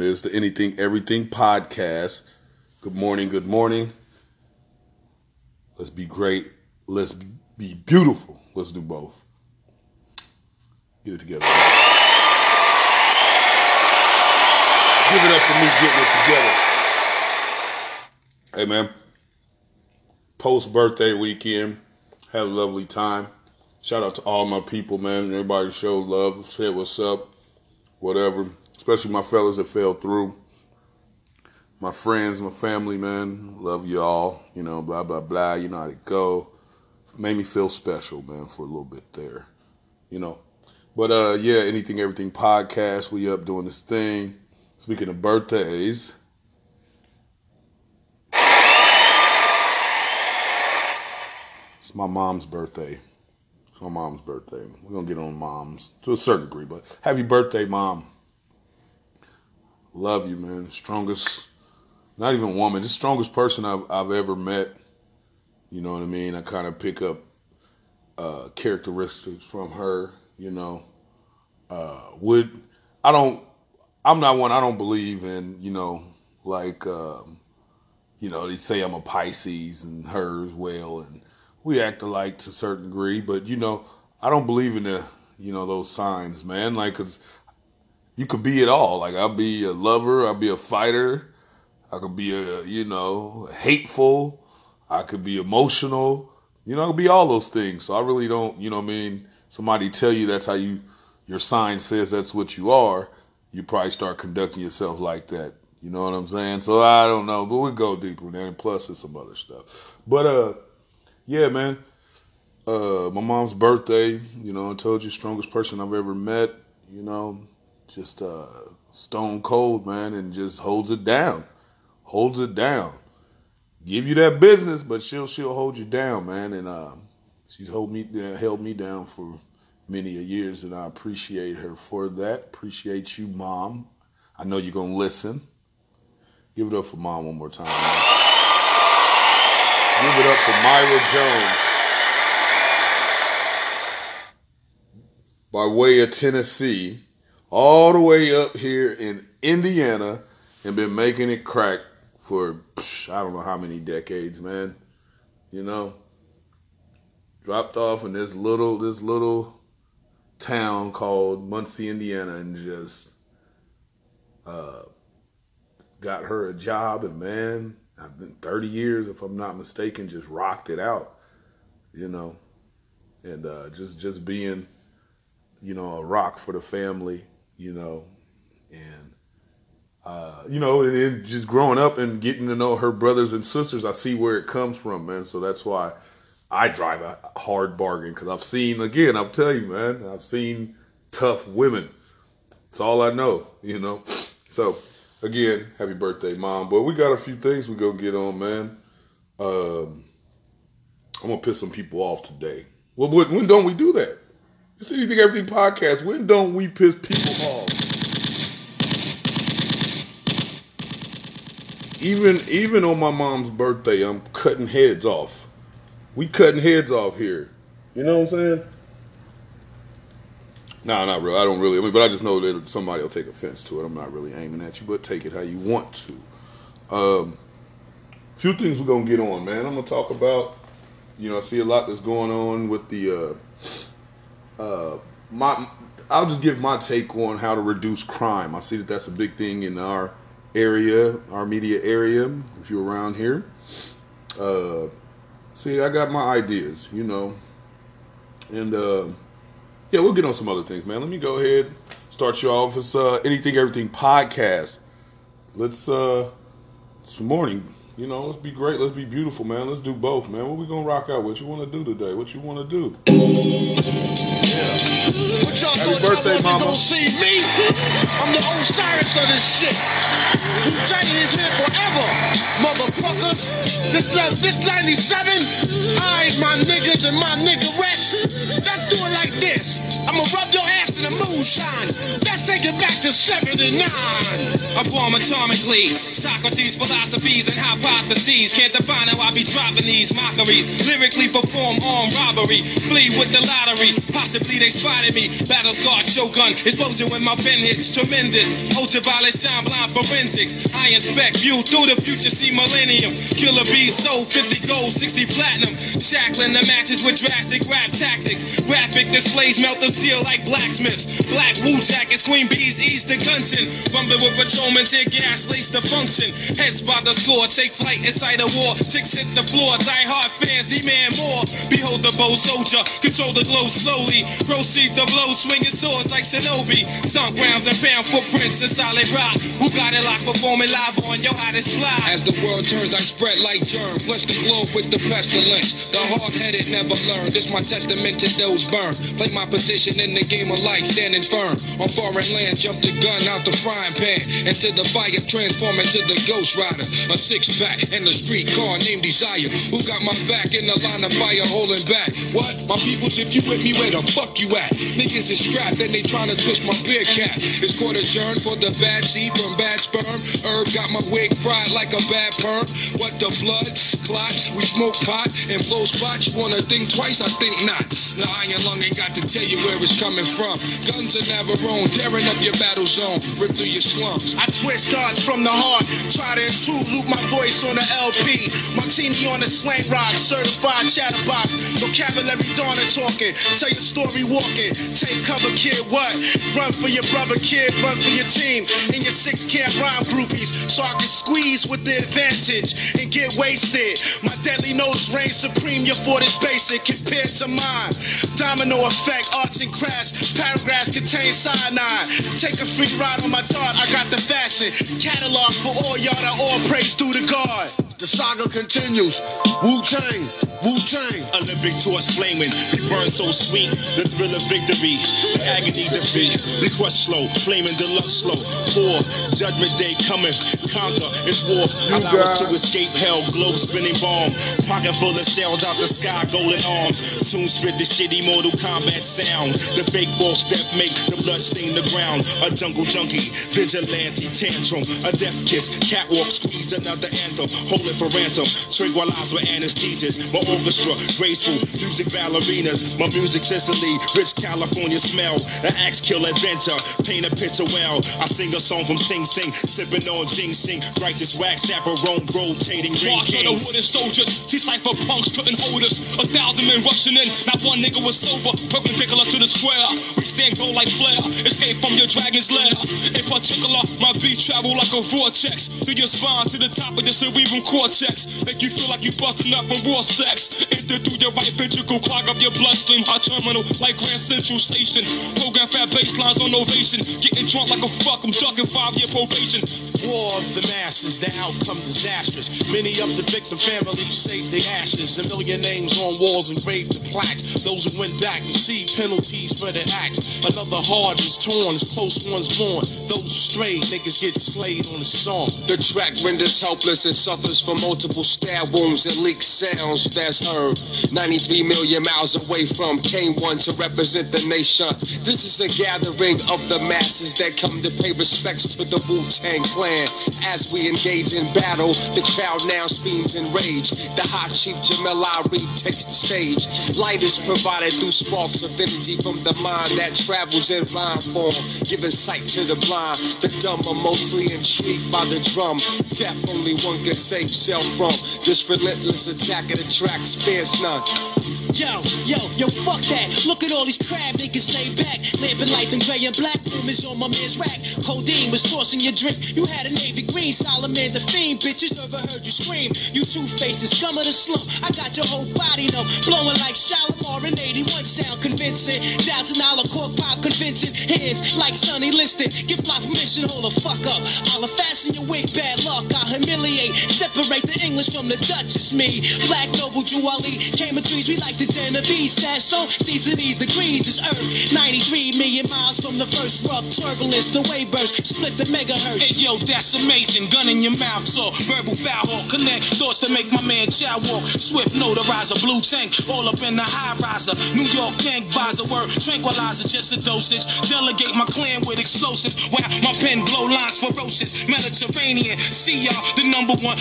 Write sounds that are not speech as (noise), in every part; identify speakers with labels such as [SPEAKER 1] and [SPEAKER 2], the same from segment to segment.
[SPEAKER 1] it is. The Anything Everything podcast. Good morning. Good morning. Let's be great. Let's be beautiful. Let's do both. Get it together. Give it up for me getting it together. Hey, man. Post birthday weekend. Had a lovely time. Shout out to all my people, man. Everybody showed love, said what's up, whatever. Especially my fellas that fell through. My friends, my family, man. Love y'all. You know, blah, blah, blah. You know how it go. Made me feel special, man, for a little bit there. You know. But uh yeah, anything, everything podcast. We up doing this thing. Speaking of birthdays. It's my mom's birthday. It's my mom's birthday. We're gonna get on moms to a certain degree, but happy birthday, mom. Love you, man. Strongest, not even woman, just strongest person I've, I've ever met. You know what I mean? I kind of pick up uh, characteristics from her. You know, uh, would I don't. I'm not one. I don't believe in you know like um, you know they say I'm a Pisces and her as well, and we act alike to a certain degree. But you know, I don't believe in the you know those signs, man. Like, cause you could be it all. Like, I'll be a lover. I'll be a fighter. I could be a you know hateful. I could be emotional. You know, I could be all those things. So I really don't. You know, I mean, somebody tell you that's how you your sign says that's what you are. You probably start conducting yourself like that. You know what I'm saying? So I don't know, but we'll go deeper than that. And plus, there's some other stuff. But uh yeah, man. Uh, my mom's birthday, you know, I told you, strongest person I've ever met, you know, just uh, stone cold, man, and just holds it down, holds it down. Give you that business, but she'll she'll hold you down, man, and uh, she's hold me uh, held me down for many years, and I appreciate her for that. Appreciate you, mom. I know you're gonna listen. Give it up for mom one more time. Man. Give it up for Myra Jones. By way of Tennessee, all the way up here in Indiana, and been making it crack for I don't know how many decades, man. You know, dropped off in this little this little town called Muncie, Indiana, and just uh, got her a job, and man, I've been 30 years, if I'm not mistaken, just rocked it out, you know, and uh, just just being, you know, a rock for the family, you know, and uh, you know, and, and just growing up and getting to know her brothers and sisters, I see where it comes from, man. So that's why I drive a hard bargain because I've seen again. I'll tell you, man, I've seen tough women. It's all I know, you know. So again, happy birthday, mom. But we got a few things we gonna get on, man. Um, I'm gonna piss some people off today. Well, when don't we do that? It's anything, everything podcast. When don't we piss people Even even on my mom's birthday, I'm cutting heads off. We cutting heads off here. You know what I'm saying? No, not really. I don't really. I mean, but I just know that somebody will take offense to it. I'm not really aiming at you, but take it how you want to. Um, few things we're gonna get on, man. I'm gonna talk about. You know, I see a lot that's going on with the. Uh, uh, my, I'll just give my take on how to reduce crime. I see that that's a big thing in our area, our media area. If you're around here, uh, see, I got my ideas. You know, and. Uh, yeah, we'll get on some other things, man. Let me go ahead, start you off. It's uh, Anything Everything podcast. Let's, uh, it's morning. You know, let's be great. Let's be beautiful, man. Let's do both, man. What we gonna rock out? What you want to do today? What you want to do? Yeah. Happy birthday, mama. Gonna see me? I'm the Osiris of this shit. Wu Tang is here forever, motherfuckers. This this 97. I my niggas and my niggerettes. Let's do it like this. I'ma rub your ass in the moonshine. Let's take it back to 79.
[SPEAKER 2] I bomb atomically. Socrates' philosophies and hypotheses. Can't define how I be dropping these mockeries. Lyrically perform armed robbery. Flee with the lottery. Possibly they spotted me. Battle scarred shogun. Explosion when my pen hits. Tremendous. Ultraviolet shine blind forensics. I inspect view through the future. See millennium. Killer bees sold 50 gold, 60 platinum. Shackling the matches with drastic rap tactics. Graphic displays melt the steel like blacksmiths. Black Wu jackets, Queen Bees, ease the Gunson. Rumbling with patrolmen, tear gas, lace the function. Heads by the score, take flight inside a war. Ticks hit the floor, die hard fans demand more. The bow soldier, control the glow slowly. Proceeds the blow, swinging swords like Shinobi. Stomp grounds and found footprints in solid rock. Who got it locked, performing live on your hottest fly?
[SPEAKER 3] As the world turns, I spread like germ. Bless the globe with the pestilence. The hard-headed never learn. This my testament to those burned. Play my position in the game of life, standing firm. On foreign land, jump the gun out the frying pan. Into the fire, transform into the ghost rider. A six-pack and a street car named Desire. Who got my back in the line of fire holding back? What? My peoples, if you with me, where the fuck you at? Niggas is strapped and they trying to twist my beer cap. It's court adjourned for the bad seed from bad sperm. Herb got my wig fried like a bad perm. What the blood? Clots, we smoke pot and blow spots. Wanna think twice? I think not. The iron lung ain't got to tell you where it's coming from. Guns are never own, tearing up your battle zone, rip through your slums.
[SPEAKER 4] I twist darts from the heart, try to intrude, loop my voice on the LP. Martini on the slang rock, certified chatterbox. Vocabulary dawner talking, tell your story walking. Take cover, kid, what? Run for your brother, kid, run for your team. In your six camp rhyme groupies, so I can squeeze with the advantage and get wasted. My deadly notes reign supreme, your fort is basic compared to mine. Domino effect, arts and crafts, paragraphs contain cyanide. Take a free ride on my dart, I got the fashion. Catalog for all y'all that all praise through the God.
[SPEAKER 5] The saga continues. Wu Tang, Wu Tang.
[SPEAKER 6] Olympic torch flaming, we burn so sweet. The thrill of victory, the agony defeat. We crush slow, flaming deluxe slow. Poor judgment day coming, conquer. It's war. Allow us to escape hell. Globe spinning bomb, pocket full of shells out the sky, golden arms. Tune spit the shitty Mortal Kombat sound. The fake ball step make the blood stain the ground. A jungle junkie, vigilante tantrum, a death kiss, catwalk squeeze another anthem. Hold it for ransom. Tranquilize with anesthesias. My orchestra, graceful music ballerinas. My music Sicily, rich California smell. An axe kill adventure, paint a picture well. I sing a song from Sing Sing, sipping on ginseng. Righteous wax chaperone, rotating ring
[SPEAKER 2] March of the wooden soldiers. See cipher punks couldn't hold us. A thousand men rushing in. Not one nigga was sober. Perpendicular to the square. We stand gold like flare. Escape from your dragon's lair. In particular, my beats travel like a vortex. Through your spine to the top of your cerebral cortex. Make you feel like you busting up from raw sex. Enter through your right ventricle. Clog up your bloodstream. Hot terminal like Grand Central Station. Program fat baselines on ovation. Getting drunk like a fuck. I'm ducking five year probation.
[SPEAKER 5] War of the masses, the outcome disastrous. Many of the victim families saved their ashes. A million names on walls engraved the plaques. Those who went back received penalties for their acts. Another heart is torn, as close ones mourn. Those stray niggas get slayed on the song.
[SPEAKER 7] The track renders helpless and suffers from multiple stab wounds and leaked sounds that's heard. 93 million miles away from K1 to represent the nation. This is a gathering of the masses that come to pay respects to the Wu Tang Clan. As we engage in battle, the crowd now screams in rage. The hot chief Jamel Irief takes the stage. Light is provided through sparks of energy from the mind that travels in rhyme form, giving sight to the blind. The dumb are mostly intrigued by the drum. Death only one can save from. This relentless attack of the track spares none.
[SPEAKER 8] Yo, yo, yo, fuck that. Look at all these crab niggas lay back. Lamping light and gray and black. Room is on my man's rack. Codeine was tossing your drink. You had a navy green. Solomon the fiend. Bitches never heard you scream. You two faces, scum of the slump. I got your whole body numb. Blowing like Shalimar in 81 sound convincing. Thousand dollar cork pop convention. Hands like Sonny Liston. Give my permission, hold the fuck up. I'll fasten your wig, bad luck. I'll humiliate. Separate the English from the Dutch. It's me. Black noble Juwali. Came in trees. We like The Genovese says so. Season these degrees is Earth. 93 million miles from the first rough turbulence. The wave burst split the megahertz.
[SPEAKER 2] Hey yo, that's amazing. Gun in your mouth, so verbal foul hawk. Connect thoughts to make my man chow walk. Swift notarizer, blue tank, all up in the high riser. New York gang visor word, tranquilizer, just a dosage. Delegate my clan with explosives. Wow, my pen blow lines ferocious. Mediterranean, see y'all, the number one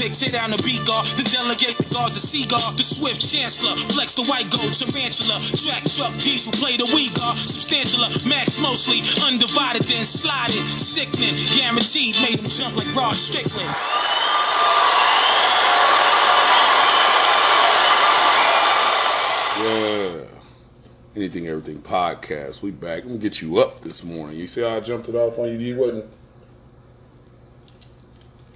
[SPEAKER 2] pick. Tear down the beat guard, the delegate guard, the seagull, the swift chancellor. Flex the white gold, tarantula. Track truck, diesel, play the we guard. Uh, substantial, uh, max mostly. Undivided, then sliding. Sickening, guaranteed, made him jump like Ross Strickland.
[SPEAKER 1] Yeah. Anything, everything podcast. We back. I'm gonna get you up this morning. You see how I jumped it off on you? You wasn't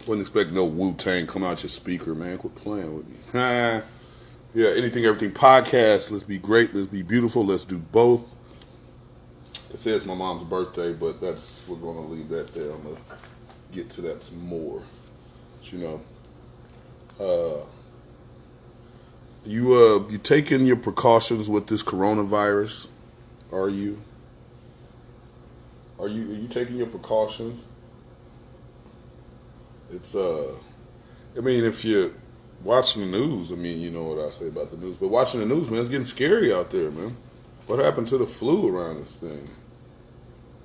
[SPEAKER 1] wasn't expecting no Wu Tang come out your speaker, man. Quit playing with me. (laughs) yeah. Anything, everything podcast. Let's be great. Let's be beautiful. Let's do both. It says my mom's birthday, but that's we're gonna leave that there. I'm gonna get to that some more. But, you know, uh, you uh, you taking your precautions with this coronavirus? Are you? Are you are you taking your precautions? It's uh, I mean, if you're watching the news, I mean, you know what I say about the news, but watching the news, man, it's getting scary out there, man. What happened to the flu around this thing?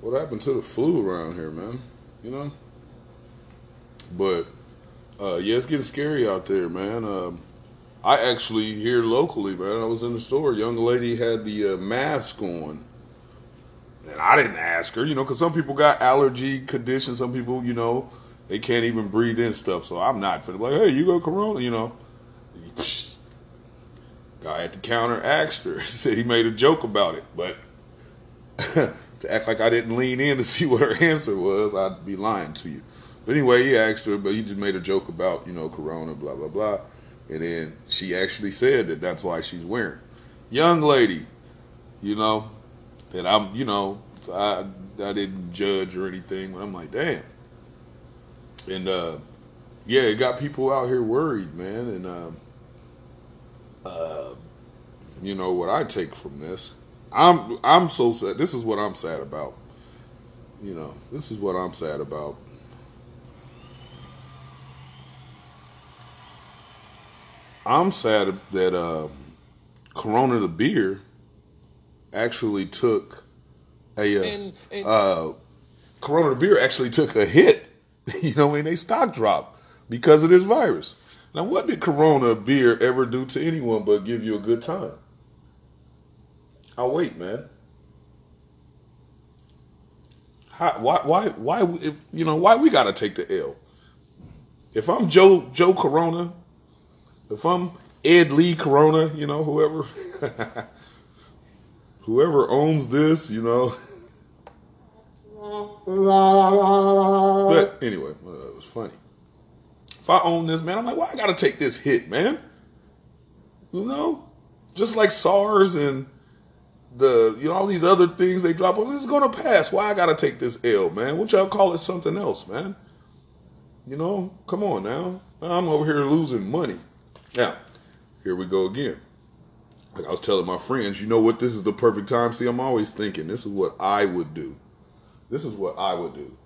[SPEAKER 1] What happened to the flu around here, man? You know. But uh, yeah, it's getting scary out there, man. Um, I actually here locally, man. I was in the store. Young lady had the uh, mask on, and I didn't ask her, you know, because some people got allergy conditions. Some people, you know, they can't even breathe in stuff. So I'm not for like, hey, you go corona, you know. (laughs) Guy at the counter asked her. (laughs) Said he made a joke about it, but (laughs) to act like I didn't lean in to see what her answer was, I'd be lying to you. But anyway, he asked her, but he just made a joke about, you know, corona, blah blah blah. And then she actually said that that's why she's wearing. Young lady, you know, that I'm, you know, I I didn't judge or anything, but I'm like, damn. And uh, yeah, it got people out here worried, man. And uh, uh, you know what I take from this? I'm I'm so sad. This is what I'm sad about. You know, this is what I'm sad about. I'm sad that uh, Corona the beer actually took a uh,
[SPEAKER 2] And- and-
[SPEAKER 1] uh, Corona the beer actually took a hit. (laughs) You know, when they stock drop because of this virus. Now, what did Corona beer ever do to anyone but give you a good time? I'll wait, man. How, why, why, why? If you know, why we gotta take the L? If I'm Joe Joe Corona, if I'm Ed Lee Corona, you know, whoever, (laughs) whoever owns this, you know. (laughs) But anyway, uh, it was funny. If I own this, man, I'm like, why I gotta take this hit, man? You know, just like SARS and the you know all these other things they drop. on. This is gonna pass. Why I gotta take this L, man? What y'all call it something else, man? You know, come on now. I'm over here losing money. Now, here we go again. Like I was telling my friends, you know what? This is the perfect time. See, I'm always thinking this is what I would do. This is what I would do.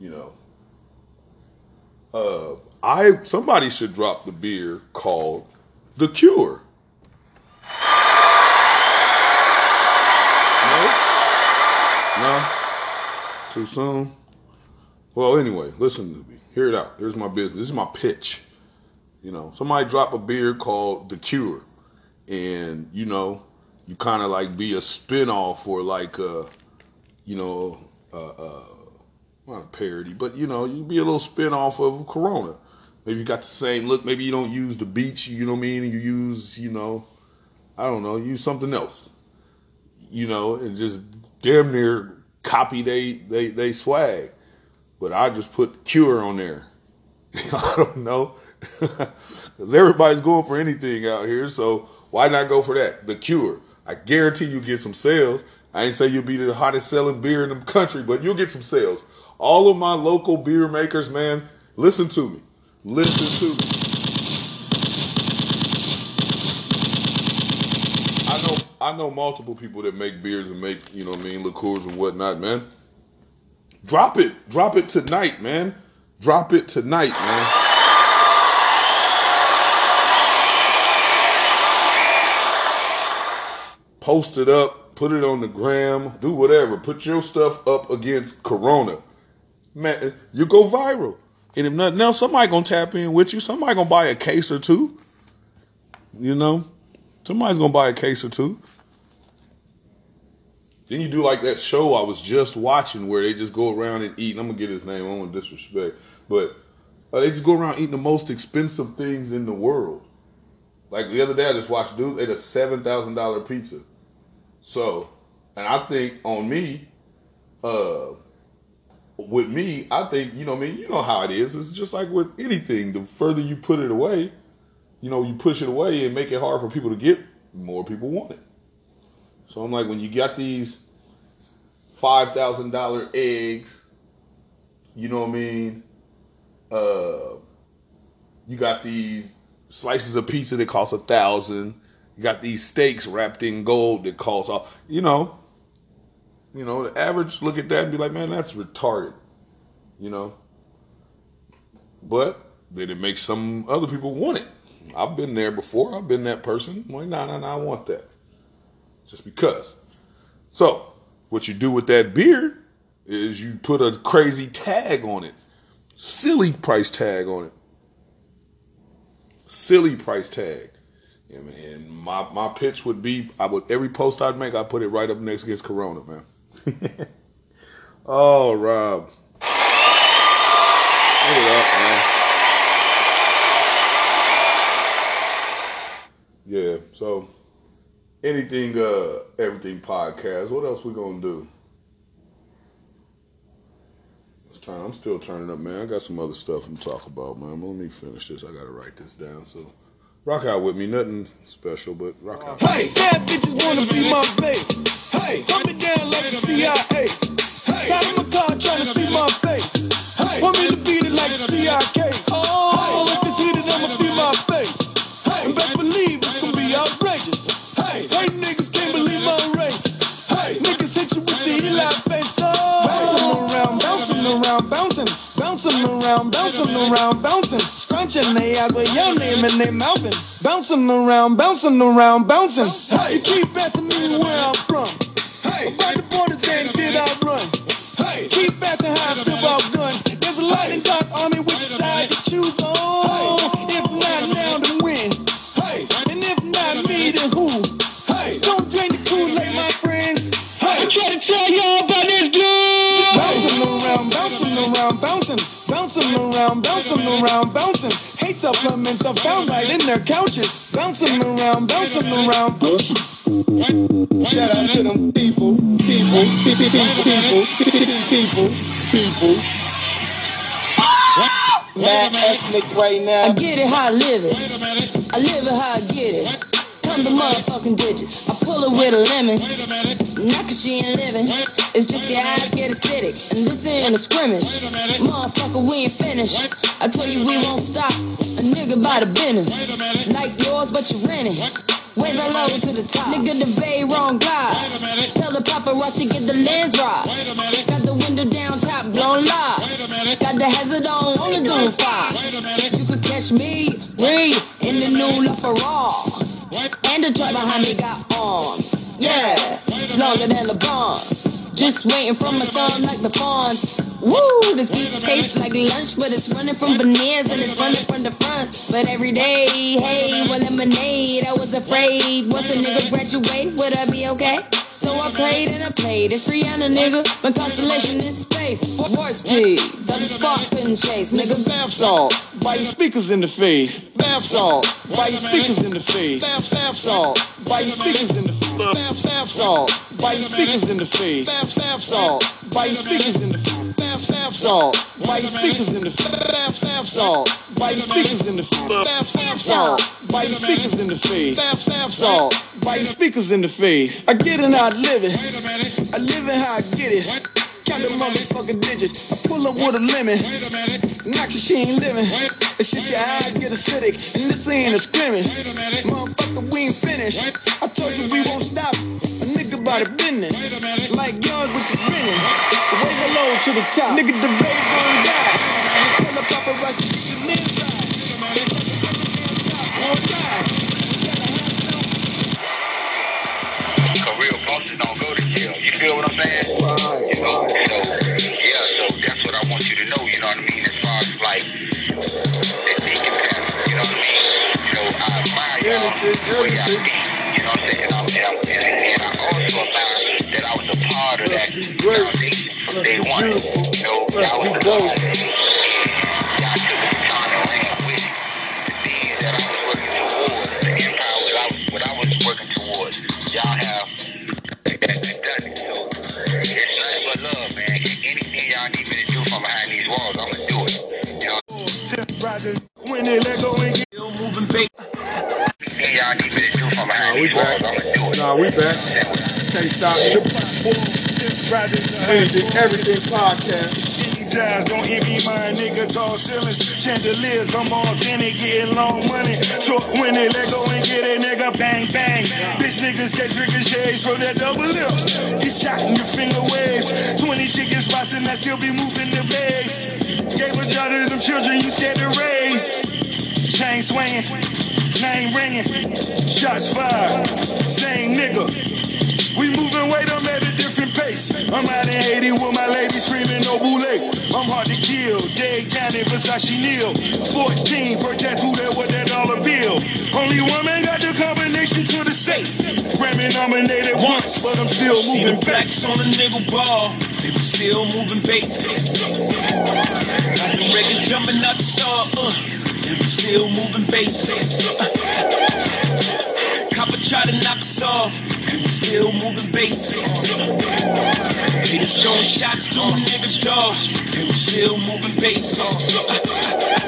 [SPEAKER 1] You know. Uh, I somebody should drop the beer called The Cure. No? No? Too soon? Well, anyway, listen to me. Hear it out. Here's my business. This is my pitch. You know, somebody drop a beer called The Cure. And, you know, you kind of like be a spin-off or like a, you know, uh, uh, not a parody, but, you know, you be a little spin-off of Corona. Maybe you got the same look. Maybe you don't use the beach, you know what I mean? You use, you know, I don't know, use something else. You know, and just damn near copy they they they swag. But I just put cure on there. (laughs) I don't know. (laughs) Because everybody's going for anything out here. So why not go for that? The cure. I guarantee you get some sales. I ain't say you'll be the hottest selling beer in the country, but you'll get some sales. All of my local beer makers, man, listen to me. Listen to me. I know I know multiple people that make beers and make, you know what I mean, liqueurs and whatnot, man. Drop it. Drop it tonight, man. Drop it tonight, man. Post it up, put it on the gram, do whatever. Put your stuff up against Corona. Man, you go viral. And if nothing else, somebody gonna tap in with you. Somebody gonna buy a case or two. You know? Somebody's gonna buy a case or two. Then you do like that show I was just watching where they just go around and eat. and I'm gonna get his name. I don't want disrespect, but uh, they just go around eating the most expensive things in the world. Like the other day, I just watched dude ate a seven thousand dollar pizza. So, and I think on me, uh, with me, I think you know, I mean, you know how it is. It's just like with anything. The further you put it away, you know, you push it away and make it hard for people to get. More people want it. So I'm like, when you got these five thousand dollar eggs, you know what I mean? Uh, you got these slices of pizza that cost a thousand. You got these steaks wrapped in gold that cost all. You know, you know, the average look at that and be like, man, that's retarded. You know, but then it makes some other people want it. I've been there before. I've been that person. I'm like, nah, nah, nah, I want that just because. So, what you do with that beer is you put a crazy tag on it, silly price tag on it, silly price tag. Yeah, man. And my my pitch would be, I would every post I'd make, I put it right up next against Corona, man. (laughs) oh, Rob. Give it up, man. Yeah, so anything uh everything podcast. What else we gonna do? Turn I'm still turning up, man. I got some other stuff I'm talk about, man. Let me finish this. I gotta write this down. So rock out with me. Nothing special, but rock out.
[SPEAKER 9] Hey, bad bitches wanna be my babe. Hey, hold me down like the CIA. Hey, side of my car trying to see my face. Hey, want me to beat it like the TIK. Oh, if it's heated, I'ma see my face. Hey, and best believe it's gonna be outrageous. Hey, white niggas can't believe my race. Hey, niggas hit you with the Eli face. Oh, bouncing around, bouncing around, bouncing, bouncing around, bouncing around, bouncing, scrunching they out with your name and they mouthing, bouncing around, bouncing around, bouncing. Hey, you keep asking me where I'm from. Hey, about the borders and did I run? Hey, keep asking how I feel about guns. There's a light and dark army, which side to choose on? Bouncing, around, bouncing around, bouncing. Hate supplements are found right in their couches. Bouncing around, bouncing around. Shout out to them people, people, people, people, people, people.
[SPEAKER 10] Mad ethnic right now.
[SPEAKER 11] I get it how I live it. I live it how I get it. Come to motherfucking digits. I pull it with a lemon. Not cause she ain't living. It's just your eyes get acidic. And this ain't a scrimmage. Motherfucker, we ain't finished. I tell you we won't stop. A nigga by the business. Like yours, but you rent it. Wave that low to the top. Nigga, the bay wrong guy. Tell the paparazzi get the lens right. Got the window down top blown live. Got the hazard on on the doom fire. You could catch me, read in the new LaFerrari. And the truck behind me got arms. Yeah, longer than LeBron. Just waiting for my thumb like the fawns. Woo, this beat tastes like lunch, but it's running from veneers and it's running from the fronts. But every day, hey, well, lemonade. I was afraid once a nigga graduate, would I be okay? So I prayed and I played. It's Rihanna, nigga. My constellation is space. Warp speed, double spark couldn't chase, nigga.
[SPEAKER 9] Bath salt, biting speakers in the face. Bath salt, biting speakers in the face. Bath, salt, biting speakers in the face. Bath, salt, biting speakers in the face. Bath, salt, biting speakers in the face. Bath, salt, biting speakers in the face. Bath, salt, biting speakers in the face. Bath, salt, biting speakers in the face. Bath, salt, biting speakers in the face. I get it how I live it. I live it how I get it.
[SPEAKER 12] Count the motherfucking digits. I pull up with a lemon. Knock she ain't living. It's just your eyes get acidic. And this ain't a scrimmage. Motherfucker, we ain't finished. I told you we won't stop. A nigga by the business. Like yours with the grinning. Way hello to the top. Nigga, the babe gon' die. Tell the paparazzi get the inside.
[SPEAKER 13] So You feel what I'm saying? You know, so yeah, so that's what I want you to know, you know what I mean, as far as like that deacon pattern, you know what I mean? You know, I admire y'all the way y'all speak, you know what I'm saying? And I, and, I, and, I also admire that I was a part of that foundation from day one. You know, y'all was the
[SPEAKER 14] Nah, we back. Nah, we back. Can't stop me. Anything, everything podcast.
[SPEAKER 12] Jazz, don't envy my nigga tall ceilings, chandeliers. I'm authentic, getting long money. Short when they let go and get a nigga bang bang. Bitch niggas get ricochets from that double lip. Get shot in your finger waves. 20 chicken spots and I still be moving the base. Gave a job to them children you scared to raise. Chain swinging, name ringing, shots fired. Same nigga. We moving weight, I'm at a different pace. I'm out in Haiti with my lady screaming no boule. I'm hard to kill. Dade County, Versace Neal. 14, first tattoo that was that dollar bill. Only woman got the combination to the safe. Grammy nominated once, but I'm still moving
[SPEAKER 15] the
[SPEAKER 12] back.
[SPEAKER 15] on the nigga ball. They was still moving bases. Got the records jumping out the star. Uh, they was still moving bases. (laughs) Copper try to knock us off. Still moving bases. They just throwing shots through the nigga dog. They was still moving bases. (laughs)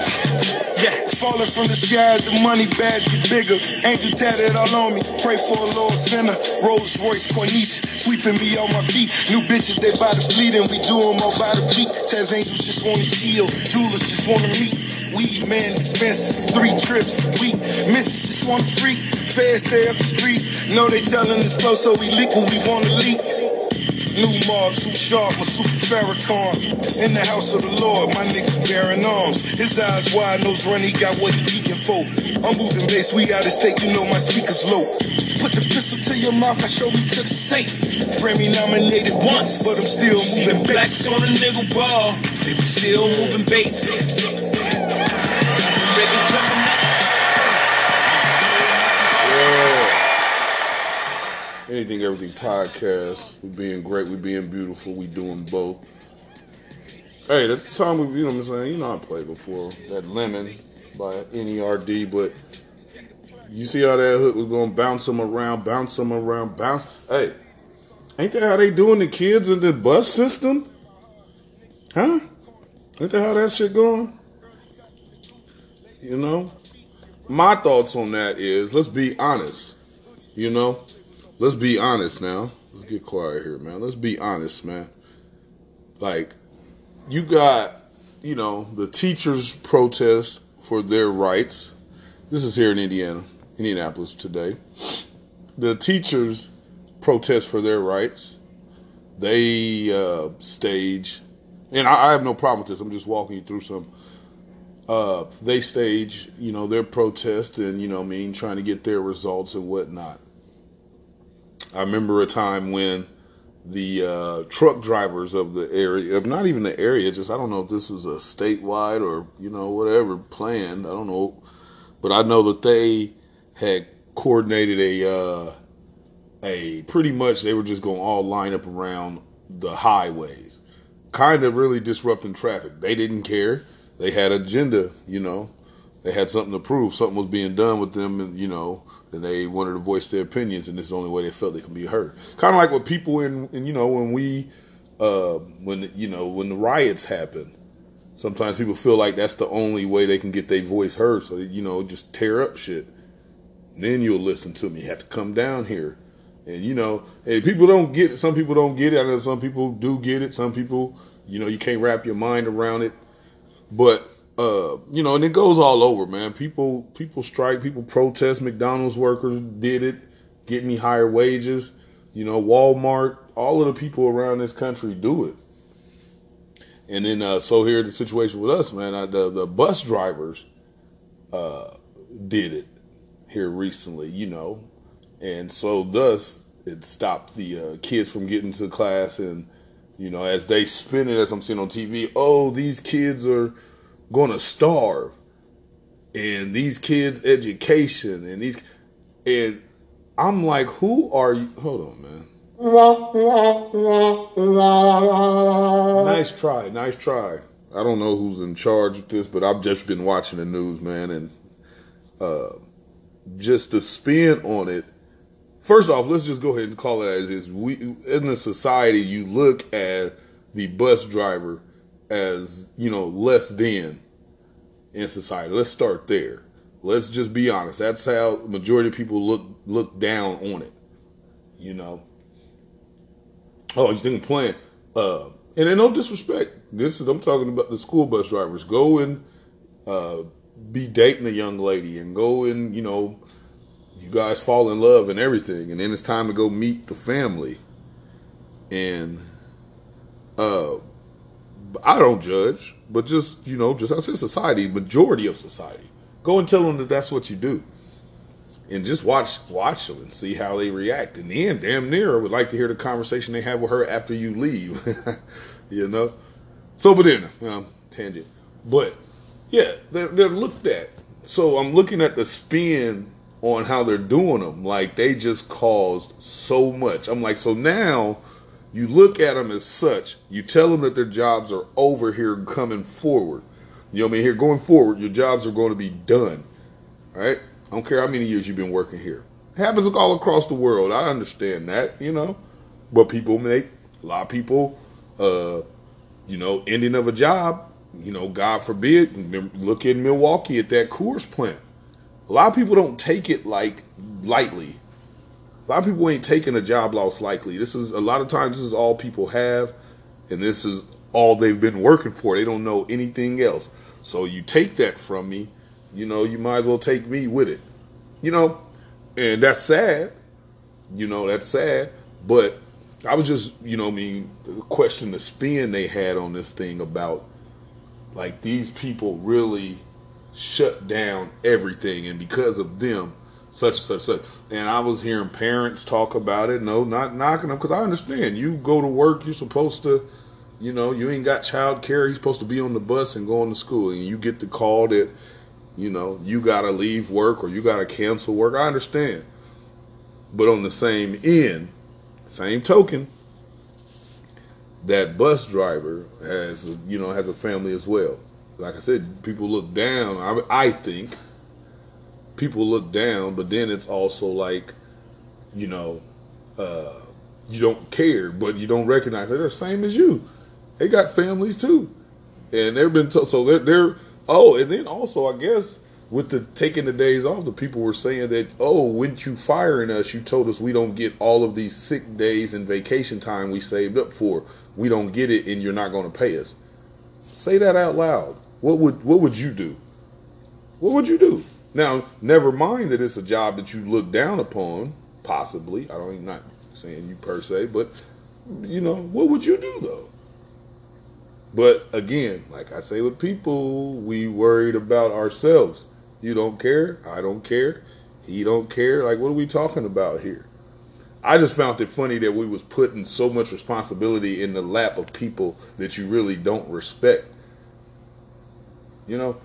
[SPEAKER 12] Yeah, falling from the skies, the money bag get bigger. Angel tatted all on me. Pray for a little sinner. Rolls Royce Corniche, sweeping me on my feet. New bitches, they by the fleet, and we do 'em all by the beat. Taz angels just wanna chill, jewelers just wanna meet. Weed man expensive, three trips a week. Just wanna freak, fast stay up the street. Know they telling us go, so we leak when we wanna leak. New mob, too sharp, my super Farrakhan. In the house of the Lord, my niggas bearing arms. His eyes wide, nose run, he got what he geeking for. I'm moving bass, we out of state, you know my speakers low. Put the pistol to your mouth, I show me to the safe. Grammy nominated once, but I'm still moving
[SPEAKER 15] blacks
[SPEAKER 12] bass.
[SPEAKER 15] on a nigga ball. They still moving bases.
[SPEAKER 1] Anything, everything podcast. We being great. We being beautiful. We doing both. Hey, that's the time we, you know what I'm saying? You know I played before. That Lemon by NERD, but you see how that hook was going to bounce them around, bounce them around, bounce. Hey, ain't that how they doing the kids in the bus system? Huh? Ain't that how that shit going? You know? My thoughts on that is, let's be honest. You know? Let's be honest now. Let's get quiet here, man. Let's be honest, man. Like, you got, you know, the teachers protest for their rights. This is here in Indiana, Indianapolis today. The teachers protest for their rights. They uh, stage, and I, I have no problem with this. I'm just walking you through some. Uh, they stage, you know, their protest and you know, I mean, trying to get their results and whatnot. I remember a time when the uh, truck drivers of the area, of not even the area, just I don't know if this was a statewide or you know whatever planned. I don't know, but I know that they had coordinated a uh, a pretty much they were just going to all line up around the highways, kind of really disrupting traffic. They didn't care. They had agenda, you know. They had something to prove. Something was being done with them, and you know, and they wanted to voice their opinions, and this is the only way they felt they could be heard. Kind of like what people in, in you know, when we, uh, when you know, when the riots happen, sometimes people feel like that's the only way they can get their voice heard. So you know, just tear up shit. Then you'll listen to me. You have to come down here And you know, and people don't get it. Some people don't get it. I know some people do get it. Some people, you know, you can't wrap your mind around it. But uh, you know, and it goes all over, man. People people strike, people protest. McDonald's workers did it, get me higher wages. You know, Walmart, all of the people around this country do it. And then uh, so here the situation with us, man. Uh, the the bus drivers uh, did it here recently, you know, and so thus it stopped the uh, kids from getting to class and you know as they spin it as i'm seeing on tv oh these kids are going to starve. And these kids education and these and i'm like who are you hold on man. Nice try nice try. I don't know who's in charge of this but i've just been watching the news man and uh just the spin on it. First off, let's just go ahead and call it as is. We in the society, you look at the bus driver as you know less than in society. Let's start there. Let's just be honest. That's how majority of people look look down on it. You know. Oh, you think I'm playing? Uh, and then no disrespect. This is I'm talking about the school bus drivers. Go and uh, be dating a young lady and go and you know you guys fall in love and everything, and then it's time to go meet the family. And uh, I don't judge, but just you know, just I said society, majority of society, go and tell them that that's what you do, and just watch watch them and see how they react. And then, damn near, I would like to hear the conversation they have with her after you leave. (laughs) you know. So, but then, um, tangent, but yeah, they're they're looked at. So I'm looking at the spin on how they're doing them. Like they just caused so much. I'm like, so now you look at them as such. You tell them that their jobs are over here coming forward. You know what I mean? Here going forward, your jobs are going to be done. All right? I don't care how many years you've been working here. It happens all across the world. I understand that, you know. But people make a lot of people uh, you know, ending of a job, you know, God forbid, look in Milwaukee at that Coors plant a lot of people don't take it like lightly. A lot of people ain't taking a job loss likely. This is a lot of times this is all people have, and this is all they've been working for. They don't know anything else. So you take that from me, you know, you might as well take me with it. You know, and that's sad. You know, that's sad. But I was just, you know, I mean, the question the spin they had on this thing about like these people really shut down everything, and because of them, such and such such. And I was hearing parents talk about it. No, not knocking them because I understand. You go to work, you're supposed to, you know, you ain't got child care. You're supposed to be on the bus and going to school, and you get the call that, you know, you gotta leave work or you gotta cancel work. I understand, but on the same end, same token, that bus driver has, you know, has a family as well like I said, people look down. I, I think people look down, but then it's also like, you know, uh, you don't care, but you don't recognize they're the same as you. They got families too, and they've been. So they're they're oh, and then also I guess with the taking the days off, the people were saying that oh, when you firing us, you told us we don't get all of these sick days and vacation time we saved up for. We don't get it, and you're not going to pay us. Say that out loud. What would what would you do? What would you do? Now, never mind that it's a job that you look down upon, possibly. I don't even not saying you per se, but you know, what would you do though? But again, like I say with people, we worried about ourselves. You don't care, I don't care, he don't care. Like what are we talking about here? I just found it funny that we was putting so much responsibility in the lap of people that you really don't respect. You know,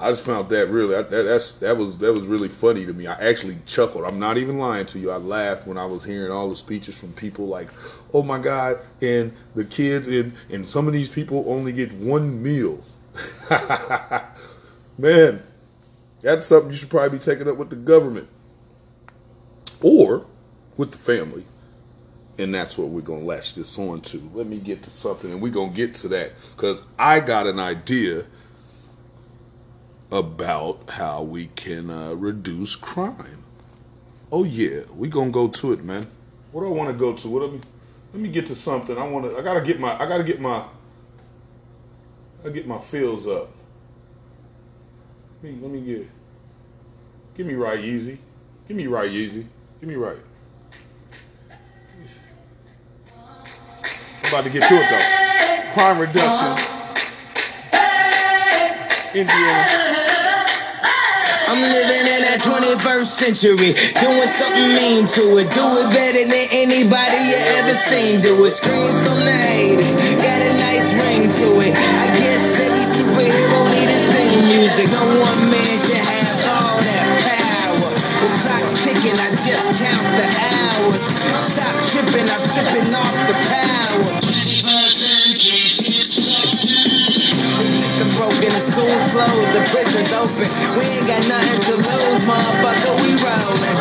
[SPEAKER 1] I just found that really that, that's that was that was really funny to me. I actually chuckled. I'm not even lying to you. I laughed when I was hearing all the speeches from people like, "Oh my God!" and the kids and and some of these people only get one meal. (laughs) Man, that's something you should probably be taking up with the government or with the family. And that's what we're going to latch this on to. Let me get to something and we're going to get to that because I got an idea about how we can uh, reduce crime. Oh yeah, we gonna go to it, man. What do I want to go to? What let me let me get to something. I want to. I gotta get my. I gotta get my. I get my feels up. Let me let me get. Give me right easy. Give me right easy. Give me right. I'm about to get to it though. Crime reduction. Indiana.
[SPEAKER 16] I'm living in that 21st century, doing something mean to it. Do it better than anybody you ever seen. Do it. Screams from the haters, got a nice ring to it. I guess every superhero the open. We ain't got nothing to lose, motherfucker, we rollin'.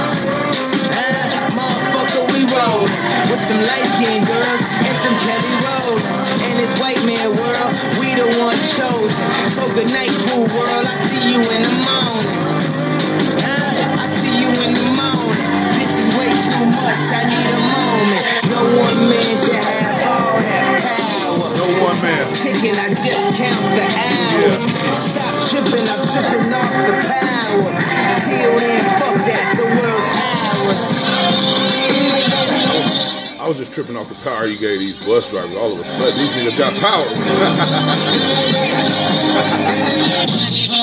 [SPEAKER 16] Uh, motherfucker, we rollin'. With some light-skinned girls and some Kelly Rowlands. In this white man world, we the ones chosen. So good night, cool world, I see you in the morning. Uh, I see you in the morning. This is way too much, I need a moment. No one man should have all that power.
[SPEAKER 1] No one man.
[SPEAKER 16] Ticking, I just count the hours. I'm tripping off the power. Till then, fuck that, the world's ours.
[SPEAKER 1] I was just tripping off the power you gave these bus drivers. All of a sudden, these niggas got power. (laughs)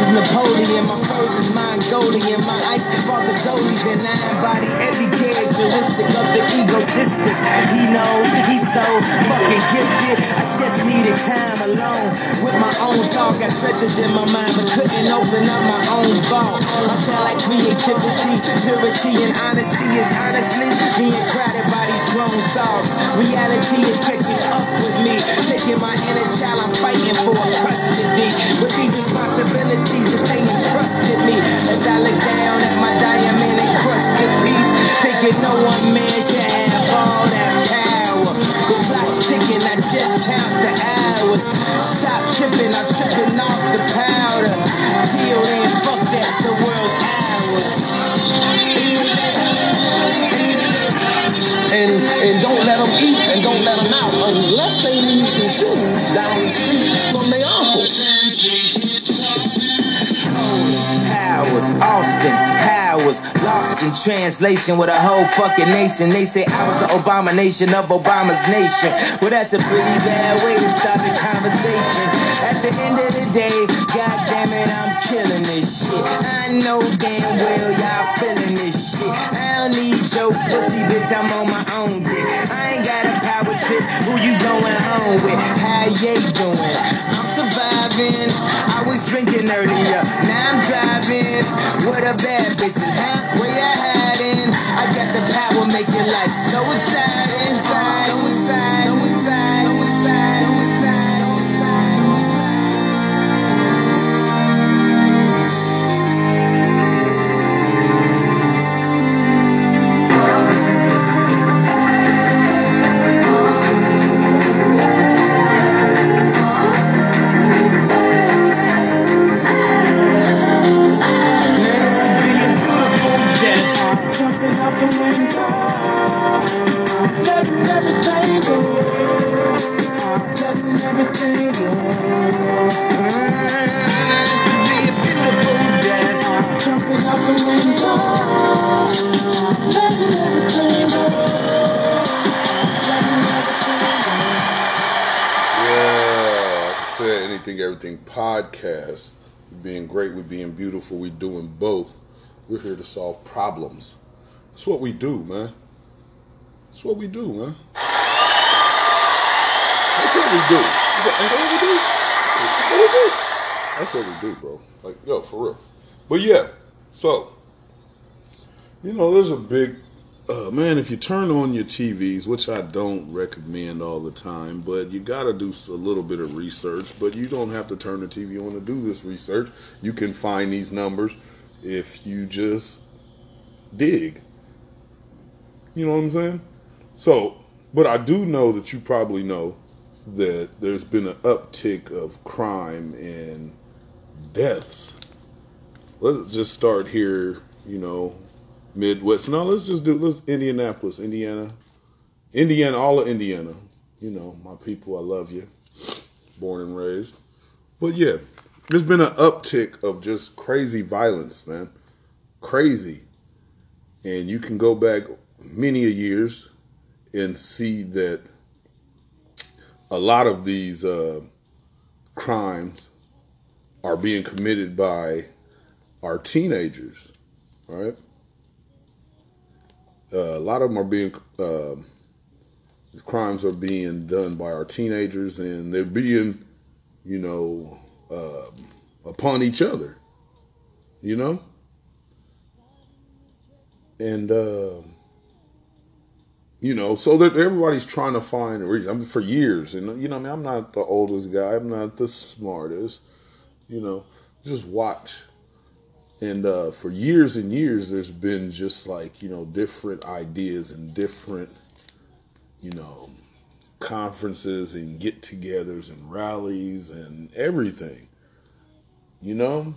[SPEAKER 16] is Napoleon. My furs is Mongolian. My ice the goalies and I embody every characteristic of the egotistic. He knows he's so fucking gifted. I just needed time alone with my own thought. Got treasures in my mind, but couldn't open up my own vault. I tell like creativity, purity, and honesty is honestly being crowded by these grown thoughts. Reality is catching up with me, taking my inner child. I'm fighting for custody with these responsibilities that they entrusted me. As I look down at my diamond encrusted piece,
[SPEAKER 3] down the street from their uncle.
[SPEAKER 16] Powers, Austin, Powers, lost in translation with a whole fucking nation. They say I was the abomination of Obama's nation. Well, that's a pretty bad way to start the conversation. At the end of the day, god damn it, I'm killing this shit. I know damn well y'all feeling this shit. I don't need your pussy, bitch, I'm on my own dick. I ain't got a power trip, who you going home with? You doing? I'm surviving. I was drinking earlier, now I'm driving. What a bad bitches, huh? Where you hiding? I got the power, make your life so exciting.
[SPEAKER 1] Said, anything, everything podcast. We being great, we're being beautiful, we're doing both. We're here to solve problems. That's what we do, man. That's what we do, man. That's what we do? That's what we do. That's what we do, bro. Like, yo, for real. But yeah, so you know, there's a big uh, man. If you turn on your TVs, which I don't recommend all the time, but you got to do a little bit of research. But you don't have to turn the TV on to do this research. You can find these numbers if you just dig. You know what I'm saying? So, but I do know that you probably know that there's been an uptick of crime and deaths. Let's just start here, you know, Midwest. No, let's just do let's Indianapolis, Indiana. Indiana, all of Indiana. You know, my people, I love you. Born and raised. But yeah, there's been an uptick of just crazy violence, man. Crazy. And you can go back many years and see that a lot of these uh, crimes are being committed by our teenagers, right? Uh, a lot of them are being uh, crimes are being done by our teenagers, and they're being, you know, uh, upon each other, you know, and uh, you know, so that everybody's trying to find a reason. I mean, for years, and you know, I mean, I'm not the oldest guy, I'm not the smartest, you know, just watch. And uh, for years and years, there's been just like you know different ideas and different, you know, conferences and get-togethers and rallies and everything, you know.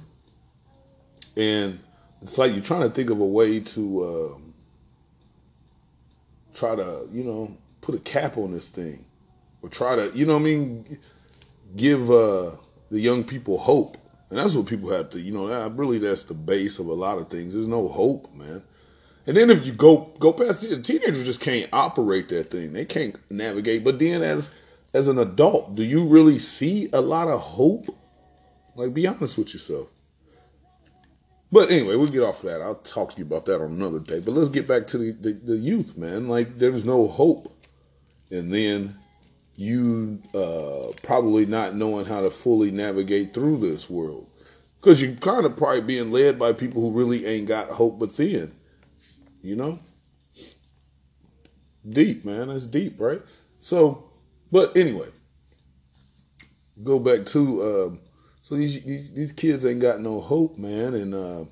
[SPEAKER 1] And it's like you're trying to think of a way to uh, try to, you know, put a cap on this thing, or try to, you know, what I mean, give uh, the young people hope. And that's what people have to, you know, that, really that's the base of a lot of things. There's no hope, man. And then if you go go past the teenagers just can't operate that thing. They can't navigate. But then as as an adult, do you really see a lot of hope? Like be honest with yourself. But anyway, we'll get off of that. I'll talk to you about that on another day. But let's get back to the, the, the youth, man. Like there's no hope. And then you uh, probably not knowing how to fully navigate through this world. Because you're kind of probably being led by people who really ain't got hope within. You know? Deep, man. That's deep, right? So, but anyway, go back to uh, so these, these these kids ain't got no hope, man, and uh,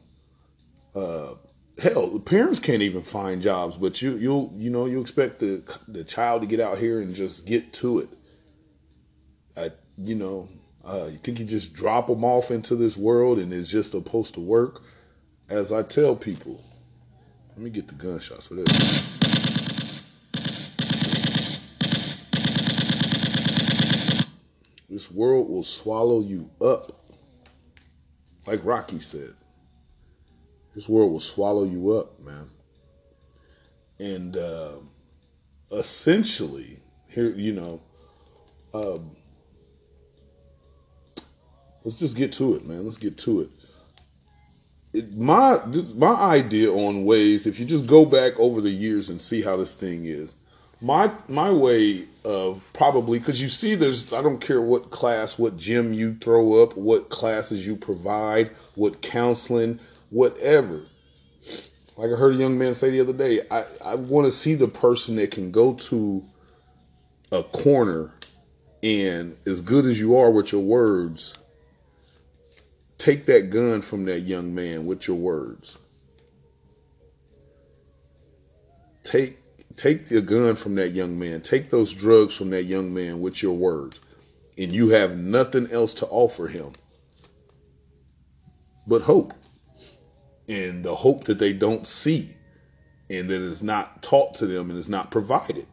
[SPEAKER 1] uh, hell, the parents can't even find jobs. But you you you know you expect the the child to get out here and just get to it. I, you know, uh, you think you just drop them off into this world and it's just supposed to work? As I tell people, let me get the gunshots for this. This world will swallow you up. Like Rocky said. This world will swallow you up, man. And uh, essentially, here, you know, um, let's just get to it, man. Let's get to it. it. My my idea on ways, if you just go back over the years and see how this thing is, my my way of probably because you see there's I don't care what class, what gym you throw up, what classes you provide, what counseling, whatever. Like I heard a young man say the other day, I, I want to see the person that can go to a corner and as good as you are with your words, take that gun from that young man with your words. Take take the gun from that young man. Take those drugs from that young man with your words. And you have nothing else to offer him but hope. And the hope that they don't see and that is not taught to them and is not provided.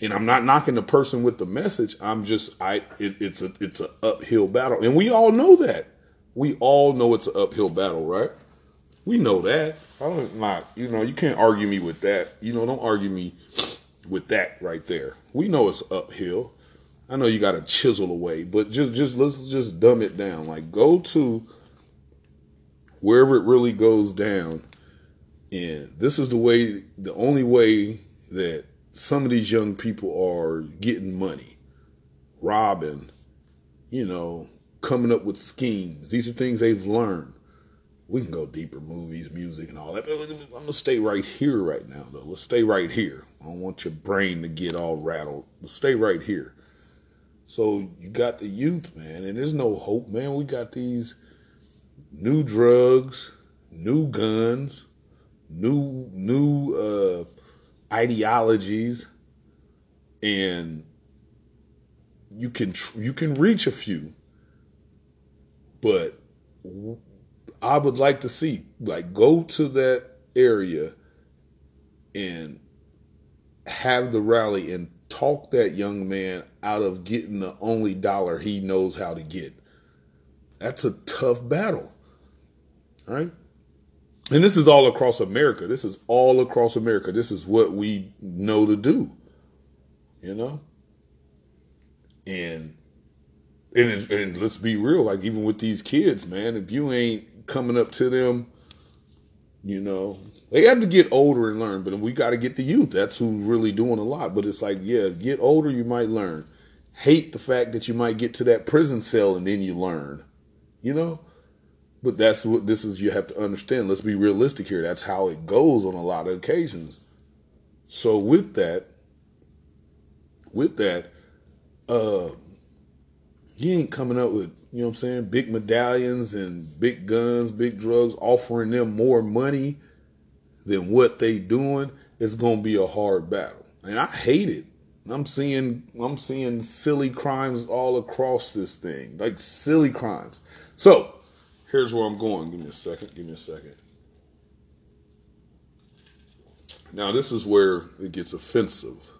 [SPEAKER 1] And I'm not knocking the person with the message. I'm just I it, it's a it's an uphill battle. And we all know that. We all know it's an uphill battle, right? We know that. I don't not, you know, you can't argue me with that. You know, don't argue me with that right there. We know it's uphill. I know you got to chisel away, but just just let's just dumb it down. Like go to wherever it really goes down, and this is the way, the only way that some of these young people are getting money, robbing, you know, coming up with schemes. These are things they've learned. We can go deeper movies music and all that but i'm gonna stay right here right now though. Let's stay right here. I don't want your brain to get all rattled. Let's stay right here. So you got the youth man and there's no hope man. We got these new drugs new guns new new uh ideologies and you can you can reach a few but I would like to see like go to that area and have the rally and talk that young man out of getting the only dollar he knows how to get. That's a tough battle. Right? And this is all across America. This is all across America. This is what we know to do. You know? And and, and let's be real, like even with these kids, man, if you ain't coming up to them, you know, they have to get older and learn, but we got to get the youth. That's who's really doing a lot. But it's like, yeah, get older, you might learn. Hate the fact that you might get to that prison cell and then you learn, you know. But that's what this is. You have to understand. Let's be realistic here. That's how it goes on a lot of occasions. So with that, with that, uh, you ain't coming up with, you know what I'm saying, big medallions and big guns, big drugs, offering them more money than what they doing. It's gonna be a hard battle. And I hate it. I'm seeing I'm seeing silly crimes all across this thing. Like silly crimes. So here's where I'm going. Give me a second. Give me a second. Now this is where it gets offensive.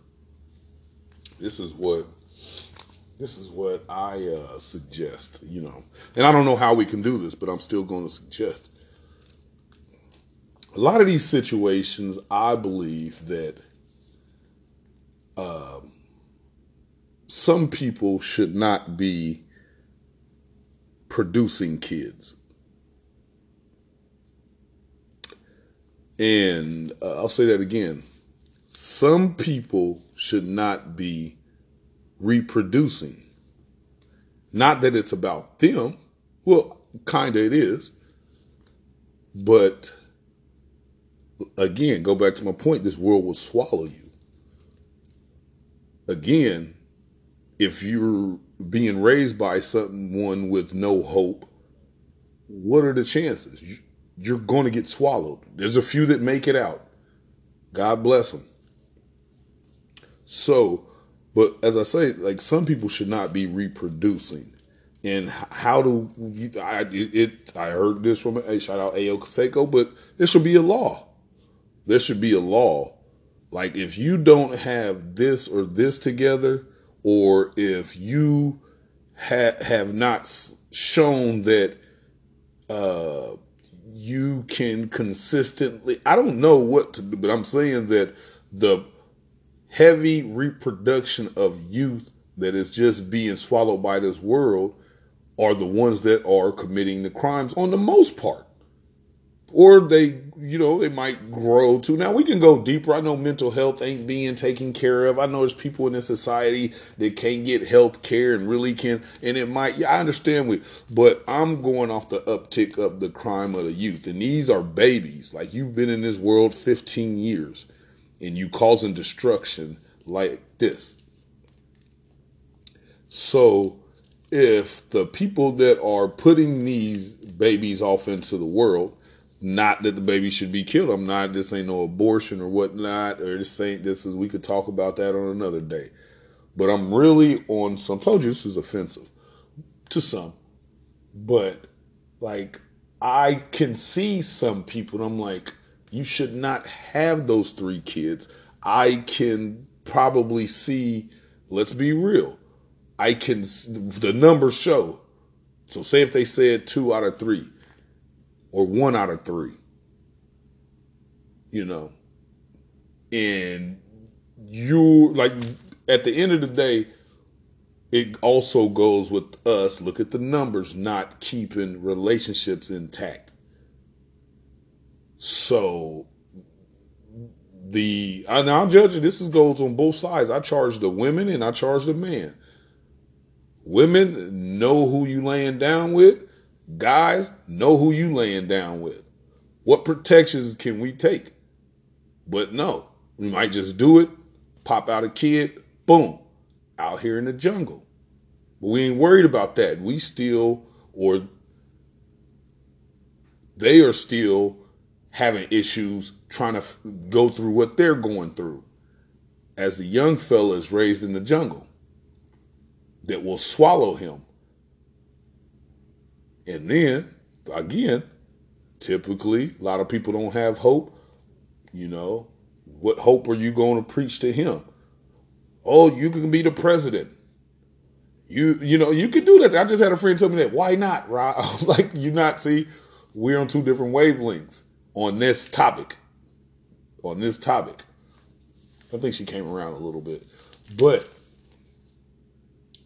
[SPEAKER 1] This is what this is what I uh, suggest, you know. And I don't know how we can do this, but I'm still going to suggest. A lot of these situations, I believe that um, some people should not be producing kids. And uh, I'll say that again. Some people should not be reproducing. Not that it's about them. Well, kind of it is. But again, go back to my point this world will swallow you. Again, if you're being raised by someone with no hope, what are the chances? You- You're going to get swallowed. There's a few that make it out. God bless them. So, but as I say, like some people should not be reproducing. And how do you, I it, I heard this from a shout out Ayo Kaseko, but there should be a law. There should be a law. Like if you don't have this or this together, or if you ha- have not shown that uh, you can consistently, I don't know what to do, but I'm saying that the heavy reproduction of youth that is just being swallowed by this world are the ones that are committing the crimes on the most part. Or they, you know, they might grow too. Now we can go deeper. I know mental health ain't being taken care of. I know there's people in this society that can't get health care and really can, and it might, yeah, I understand we, but I'm going off the uptick of the crime of the youth. And these are babies. Like you've been in this world 15 years and you causing destruction like this. So if the people that are putting these babies off into the world, not that the baby should be killed. I'm not, this ain't no abortion or whatnot, or this ain't, this is, we could talk about that on another day. But I'm really on some, told you this is offensive to some, but like, I can see some people, I'm like, you should not have those three kids. I can probably see, let's be real, I can, the numbers show. So say if they said two out of three or one out of three, you know, and you like at the end of the day, it also goes with us. Look at the numbers, not keeping relationships intact. So the I'm judging this is goes on both sides. I charge the women and I charge the men. Women know who you laying down with. Guys know who you laying down with. What protections can we take? But no, we might just do it, pop out a kid, boom, out here in the jungle. But we ain't worried about that. We still, or they are still having issues trying to f- go through what they're going through as the young fella is raised in the jungle that will swallow him. And then, again, typically, a lot of people don't have hope. You know, what hope are you going to preach to him? Oh, you can be the president. You you know you can do that. I just had a friend tell me that. Why not, Rob? (laughs) like you not see, we're on two different wavelengths on this topic. On this topic, I think she came around a little bit, but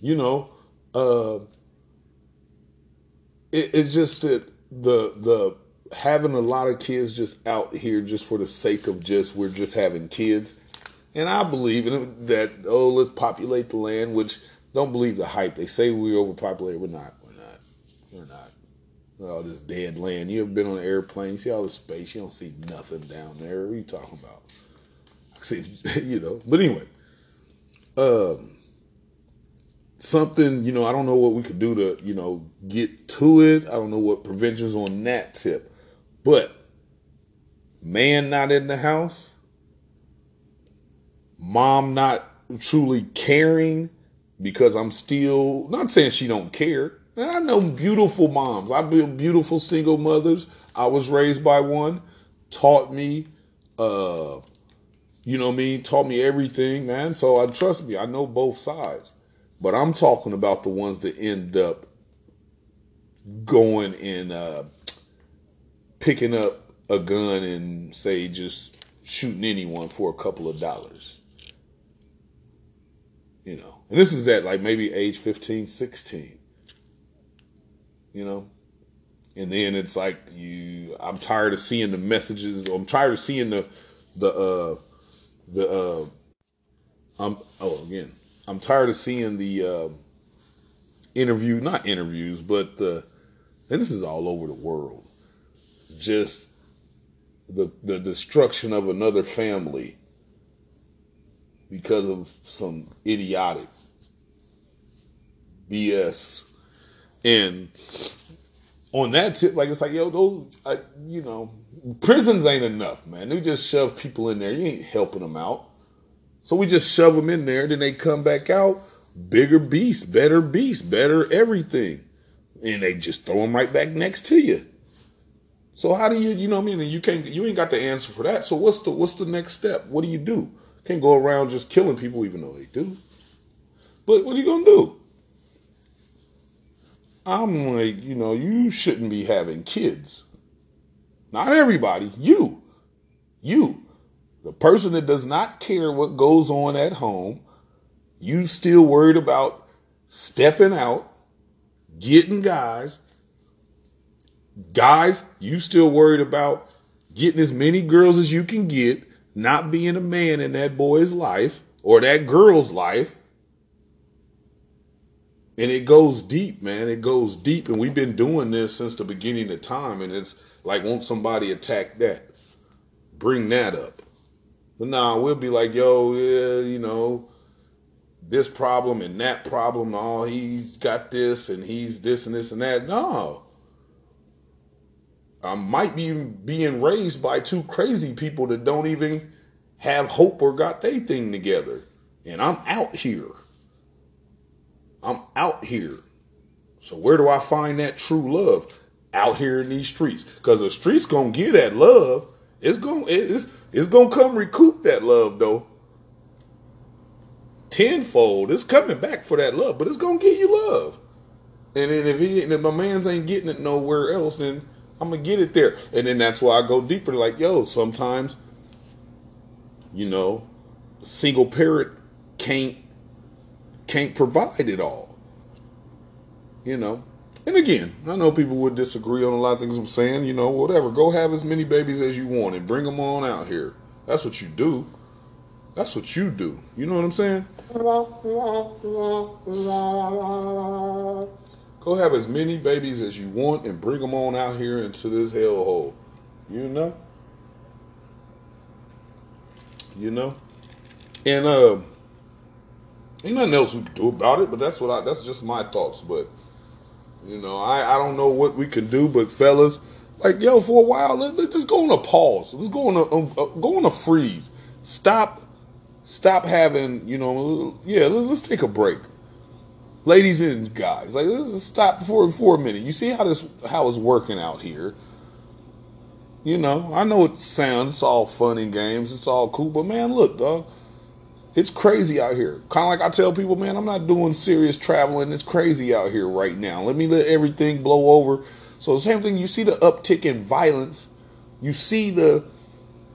[SPEAKER 1] you know, uh, it, it's just that the the having a lot of kids just out here just for the sake of just we're just having kids, and I believe in that oh let's populate the land, which don't believe the hype. They say we overpopulate. We're not. We're not. We're not. All this dead land. You ever been on an airplane? See all the space. You don't see nothing down there. What are you talking about? I see, (laughs) you know. But anyway, um, something you know. I don't know what we could do to you know get to it. I don't know what preventions on that tip, but man not in the house, mom not truly caring because I'm still not saying she don't care. I know beautiful moms. I built beautiful single mothers. I was raised by one, taught me, uh, you know mean, taught me everything, man. So I trust me, I know both sides. But I'm talking about the ones that end up going and uh, picking up a gun and say just shooting anyone for a couple of dollars. You know, and this is at like maybe age 15, 16 you know? And then it's like you i'm tired of seeing the messages. I'm tired of seeing the the uh the uh i'm oh again i'm tired of seeing the uh interview not interviews but the and this is all over the world just the the destruction of another family because of some idiotic bs and on that tip, like it's like, yo, those, I, you know, prisons ain't enough, man. They just shove people in there. You ain't helping them out. So we just shove them in there. Then they come back out, bigger beast, better beast, better everything, and they just throw them right back next to you. So how do you, you know what I mean? You can't, you ain't got the answer for that. So what's the, what's the next step? What do you do? Can't go around just killing people, even though they do. But what are you gonna do? I'm like, you know, you shouldn't be having kids. Not everybody, you. You. The person that does not care what goes on at home, you still worried about stepping out, getting guys. Guys, you still worried about getting as many girls as you can get, not being a man in that boy's life or that girl's life and it goes deep, man. It goes deep, and we've been doing this since the beginning of time. And it's like, won't somebody attack that? Bring that up. But nah, we'll be like, yo, yeah, you know, this problem and that problem. Oh, he's got this and he's this and this and that. No. I might be being raised by two crazy people that don't even have hope or got their thing together. And I'm out here. I'm out here. So where do I find that true love? Out here in these streets. Because the streets gonna get that love. It's gonna it's it's gonna come recoup that love though. Tenfold. It's coming back for that love, but it's gonna give you love. And then if he if my man's ain't getting it nowhere else, then I'm gonna get it there. And then that's why I go deeper. Like, yo, sometimes, you know, single parent can't can't provide it all. You know. And again, I know people would disagree on a lot of things I'm saying, you know, whatever. Go have as many babies as you want and bring them on out here. That's what you do. That's what you do. You know what I'm saying? Go have as many babies as you want and bring them on out here into this hellhole. You know? You know? And uh ain't nothing else we can do about it, but that's what I that's just my thoughts. But you know, I, I don't know what we can do, but fellas, Like yo, for a while, let, us just go on a pause. Let's go on a um, uh, go on a freeze. Stop, stop having you know. Yeah, let's, let's take a break, ladies and guys. Like let's just stop for for a minute. You see how this how it's working out here. You know, I know it sounds it's all fun and games, it's all cool, but man, look, dog, it's crazy out here. Kind of like I tell people, man, I'm not doing serious traveling. It's crazy out here right now. Let me let everything blow over. So same thing, you see the uptick in violence, you see the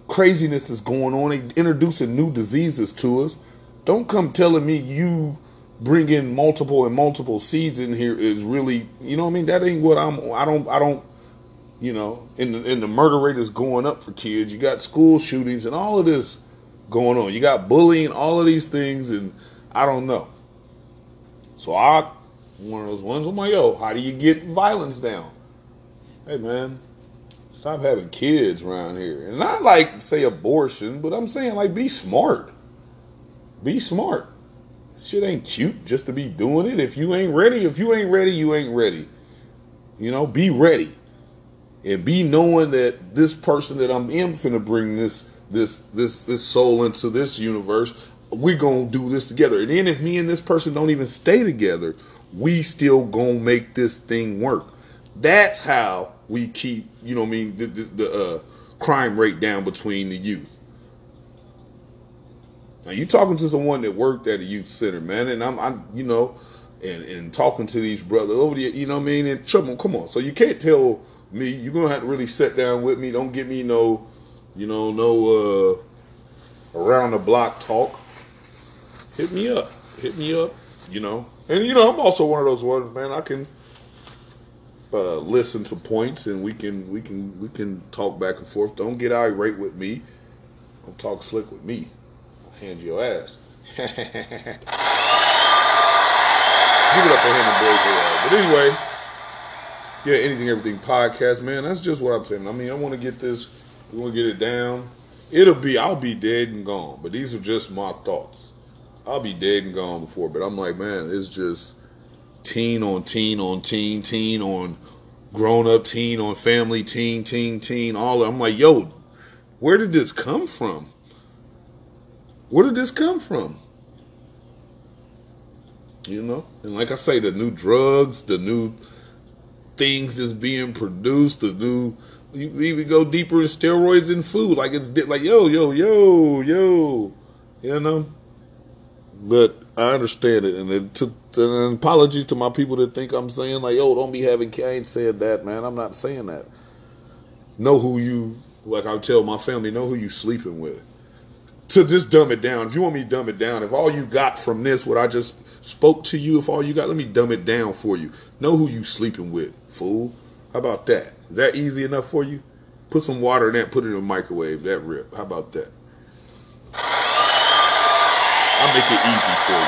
[SPEAKER 1] craziness that's going on. They introducing new diseases to us. Don't come telling me you bringing multiple and multiple seeds in here is really, you know what I mean? That ain't what I'm. I don't. I don't you know, and and the murder rate is going up for kids. You got school shootings and all of this going on. You got bullying, all of these things, and I don't know. So I, one of those ones, I'm like, yo, how do you get violence down? Hey man, stop having kids around here. And not like say abortion, but I'm saying like be smart. Be smart. Shit ain't cute just to be doing it. If you ain't ready, if you ain't ready, you ain't ready. You know, be ready and be knowing that this person that I'm in finna bring this this this this soul into this universe. We gonna do this together. And then if me and this person don't even stay together, we still gonna make this thing work. That's how we keep, you know, I mean, the the, the uh, crime rate down between the youth. Now you talking to someone that worked at a youth center, man, and I'm, I'm, you know, and and talking to these brothers over the, you know, what I mean, and trouble. Come on, so you can't tell me, you're gonna have to really sit down with me. Don't give me no, you know, no uh, around the block talk. Hit me up. Hit me up. You know, and you know, I'm also one of those ones, man. I can uh, listen to points, and we can we can we can talk back and forth. Don't get irate with me. Don't talk slick with me. I'll hand you your ass. (laughs) Give it up for him and boy But anyway yeah, anything, everything podcast, man. That's just what I'm saying. I mean, I want to get this, we want to get it down. It'll be, I'll be dead and gone, but these are just my thoughts. I'll be dead and gone before, but I'm like, man, it's just teen on teen on teen, teen on grown up teen on family teen, teen, teen, all. I'm like, yo, where did this come from? Where did this come from? You know, and like I say, the new drugs, the new things that's being produced, the new you even go deeper in steroids and food. Like it's like yo, yo, yo, yo, you know. But I understand it, and to, to, an apology to my people that think I'm saying like, yo, don't be having. I ain't said that, man. I'm not saying that. Know who you like. I tell my family, know who you sleeping with. To just dumb it down. If you want me to dumb it down, if all you got from this, what I just spoke to you, if all you got, let me dumb it down for you. Know who you sleeping with, fool. How about that? Is that easy enough for you? Put some water in that, put it in the microwave, that rip. How about that? I'll make it easy for you.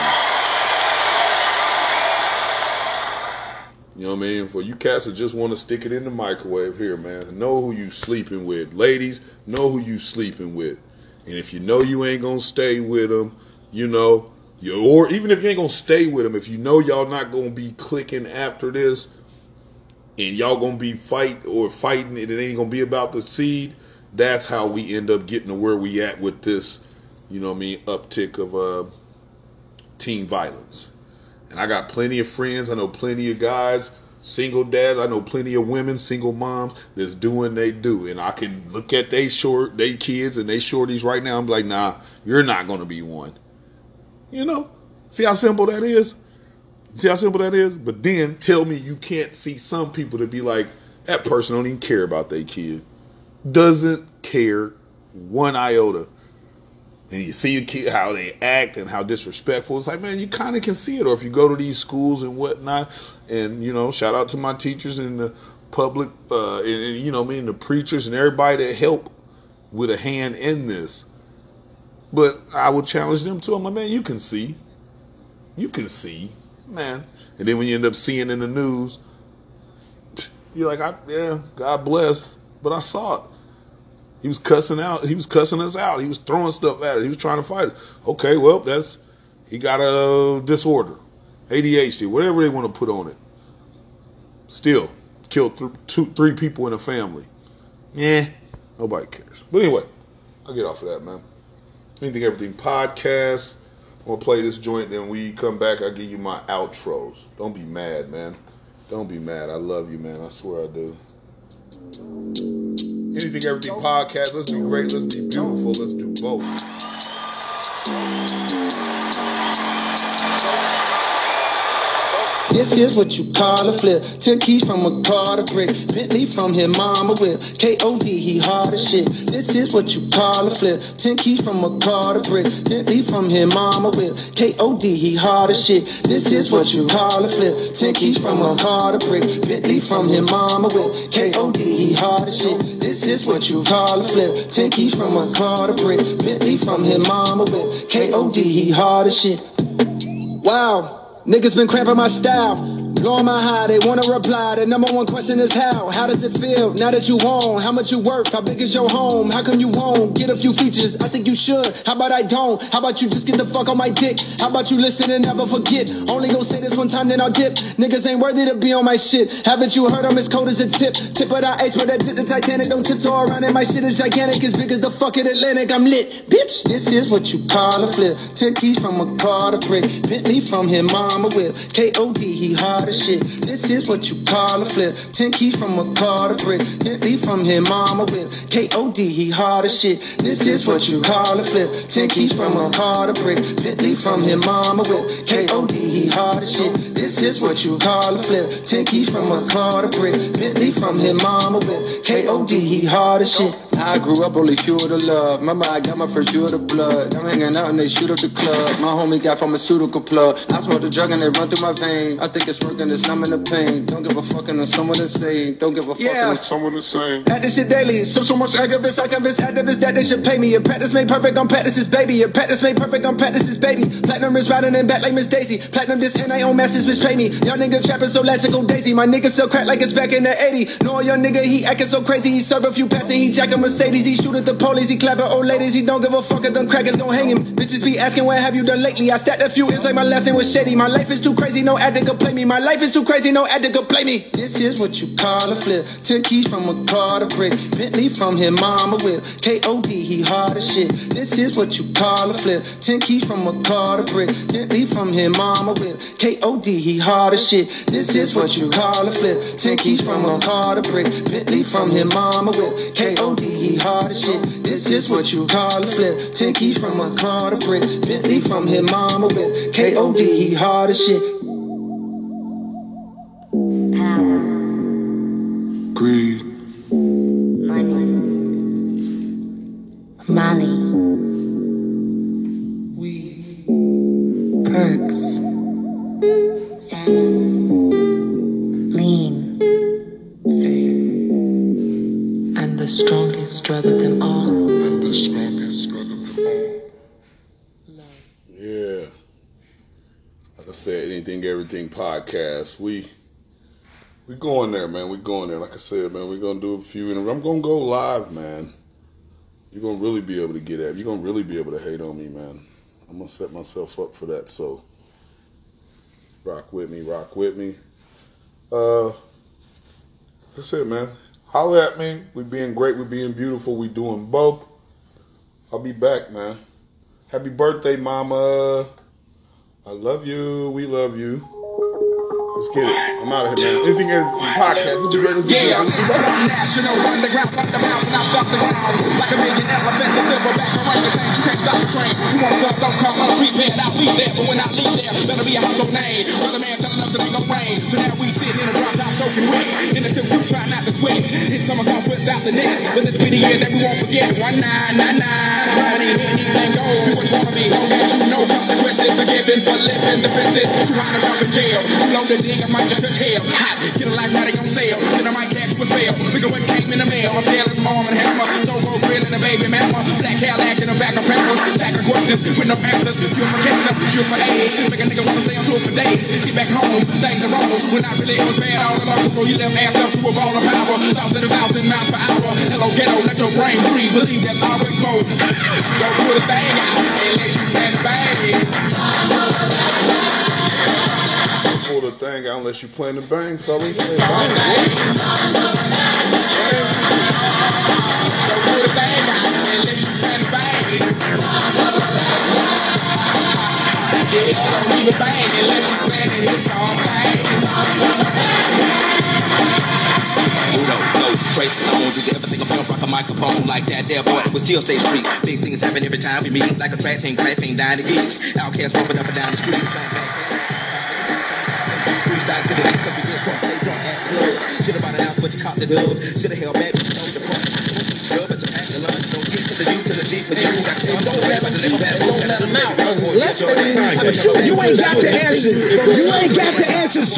[SPEAKER 1] You know what I mean? For you cats that just want to stick it in the microwave here, man. Know who you sleeping with. Ladies, know who you sleeping with. And if you know you ain't gonna stay with them, you know, you, or even if you ain't gonna stay with them, if you know y'all not gonna be clicking after this, and y'all gonna be fight or fighting, and it ain't gonna be about the seed. That's how we end up getting to where we at with this, you know, what I mean, uptick of uh, teen violence. And I got plenty of friends. I know plenty of guys, single dads. I know plenty of women, single moms that's doing they do. And I can look at they short, they kids and they shorties right now. I'm like, nah, you're not gonna be one. You know, see how simple that is. See how simple that is? But then tell me you can't see some people to be like, that person don't even care about their kid. Doesn't care one iota. And you see a kid, how they act and how disrespectful. It's like, man, you kind of can see it. Or if you go to these schools and whatnot, and, you know, shout out to my teachers and the public, uh, and, and you know, I mean, the preachers and everybody that help with a hand in this. But I would challenge them too. I'm like, man, you can see. You can see man. And then when you end up seeing in the news, you're like, I, yeah, God bless, but I saw it. He was cussing out. He was cussing us out. He was throwing stuff at us. He was trying to fight us. Okay, well, that's he got a disorder, ADHD, whatever they want to put on it. Still, killed th- two, three people in a family. Yeah, nobody cares. But anyway, I'll get off of that, man. Anything, everything podcast. I'm gonna play this joint, then we come back. I'll give you my outros. Don't be mad, man. Don't be mad. I love you, man. I swear I do. Anything, everything podcast. Let's be great. Let's be beautiful. Let's do both.
[SPEAKER 16] This is what you call a flip. Ten keys from a car to brick. Bentley from his mama whip. K.O.D. he hard as shit. This is what you call a flip. Ten keys from a car to brick. Bentley from his mama whip. K.O.D. he hard as shit. This is what you call a flip. Ten keys from a car to brick. Bentley from his mama whip. K.O.D. he hard as shit. This is what you call a flip. Ten keys from a car to brick. Bentley from his mama whip. K.O.D. he hard as shit. Wow. Niggas been cramping my style. Blowing my high, they wanna reply. The number one question is how? How does it feel now that you own? How much you worth? How big is your home? How come you won't get a few features? I think you should. How about I don't? How about you just get the fuck on my dick? How about you listen and never forget? Only gonna say this one time, then I'll dip. Niggas ain't worthy to be on my shit. Haven't you heard I'm as cold as a tip? Tip of the ice, but that tip the Titanic. Don't tiptoe around it. My shit is gigantic, as big as the fucking Atlantic. I'm lit, bitch. This is what you call a flip. Ten keys from a car to brick. Bentley from his mama whip. K.O.D. he hard as shit. This is what you call a flip. Ten keys from a car to brick. Bentley from his mama whip. K.O.D. he hard as shit. This is what you call a flip. Ten keys from a car to brick. Bentley from his mama whip. K.O.D. he hard as shit. This is what you call a flip. Ten keys from a car to brick. Bentley from his mama whip. K.O.D. he hard as shit. I grew up only fuel to love. Mama, I got my first fuel to blood. I'm hanging out and they shoot up the club. My homie got pharmaceutical plug. I smoke the drug and they run through my vein. I think it's working, it's numbing the pain. Don't give a fuck on someone insane. Don't give a fuck
[SPEAKER 5] Yeah.
[SPEAKER 16] on
[SPEAKER 5] Someone the same.
[SPEAKER 16] at this shit daily. So so much activists, I convince activists that they should pay me. If practice made perfect, I'm practice's baby. If practice made perfect, I'm practice's baby. Platinum is riding in back like Miss Daisy. Platinum this and I own masses, bitch pay me. Y'all nigga trapping so let's go daisy. My nigga sell crack like it's back in the 80. No, your nigga, he acting so crazy. He serve a few passes, he jacking Mercedes. He shoot at the police, he clapping old ladies. He don't give a fuck if them crackers gon' hang him. Bitches be asking, what have you done lately? I stacked a few, it's like my last name was shady. My life is too crazy, no addict could play me. My life is too crazy, no addict could play me. This is what you call a flip. Ten keys from a car to brick. Bentley from his mama whip. K.O.D. he hard as shit. This is what you call a flip. Ten keys from a car to brick. Bentley from his mama whip. K.O.D. he hard as shit. This is what you call a flip. Ten keys from a car to brick. Bentley from his mama whip. K.O.D. he hard as shit. This is what you call a flip. Ten keys from a car to brick. Bentley from his mama with K.O.D. he hard as shit.
[SPEAKER 1] Everything podcast. We we going there, man. We going there. Like I said, man, we're gonna do a few interviews. I'm gonna go live, man. You're gonna really be able to get at. You're gonna really be able to hate on me, man. I'm gonna set myself up for that. So rock with me, rock with me. Uh, that's it, man. Holler at me. We being great. We being beautiful. We doing both. I'll be back, man. Happy birthday, mama. I love you. We love you. Let's get it. I'm out of here, man. Anything in the podcast. Let's be great. Let's be great.
[SPEAKER 17] Yeah,
[SPEAKER 1] Let's be
[SPEAKER 17] so
[SPEAKER 1] great.
[SPEAKER 17] I'm national, underground, fuck the mouse, and I stop the ground. Like a million elephants, a silverback, and right the you can't stop the train. You want some, don't come, I'm prepared, I'll be there, but when I leave there, better be a household name. Brother man telling us it ain't gonna rain. So now we sitting in a drop top soaking wet. In the silk suit, trying not to sweat. Hit songs without the net. But this be the year that we won't forget. One nine, nine, nine. Harmony, anything goes. Do what you wanna be. Don't let you know consequences are for living the fences. Too to jump in jail. Too low to dig, I might just touch hell. Hot, get a life they on sale. Then I might catch a spell. Figure what came in the mail. I'm scaling some and hammer. So go grill and a baby mama. Black Cadillac in the back of peppers. Back of questions with no answers. You're for cancer, you're for AIDS. Make a nigga wanna stay on tour for days. Get back home, things are wrong. When I really it was bad all along. So you left ass up to a ball of power. Thousand and thousand miles per hour. Hello ghetto, let your brain breathe. Believe that always mode. Go put a thing out. Unless you can bang. Pull the thing out unless you playing the bang, fellas. Hey, bang.
[SPEAKER 6] Udo, flows, traces on. Did you ever think of pimp rock a microphone like that? There, boy, we still stay street. Big things happen every time we meet. Like a track team, crash ain't dying to get. OutKast bumping up and down the street. To the drunk, act an ounce, you caught the dub. Should've held back, you know the point. Dub at your act the lunch. Don't get to the U to the D to the U. Don't let
[SPEAKER 4] let them out to shoot. You ain't got the answers. You ain't got the answers.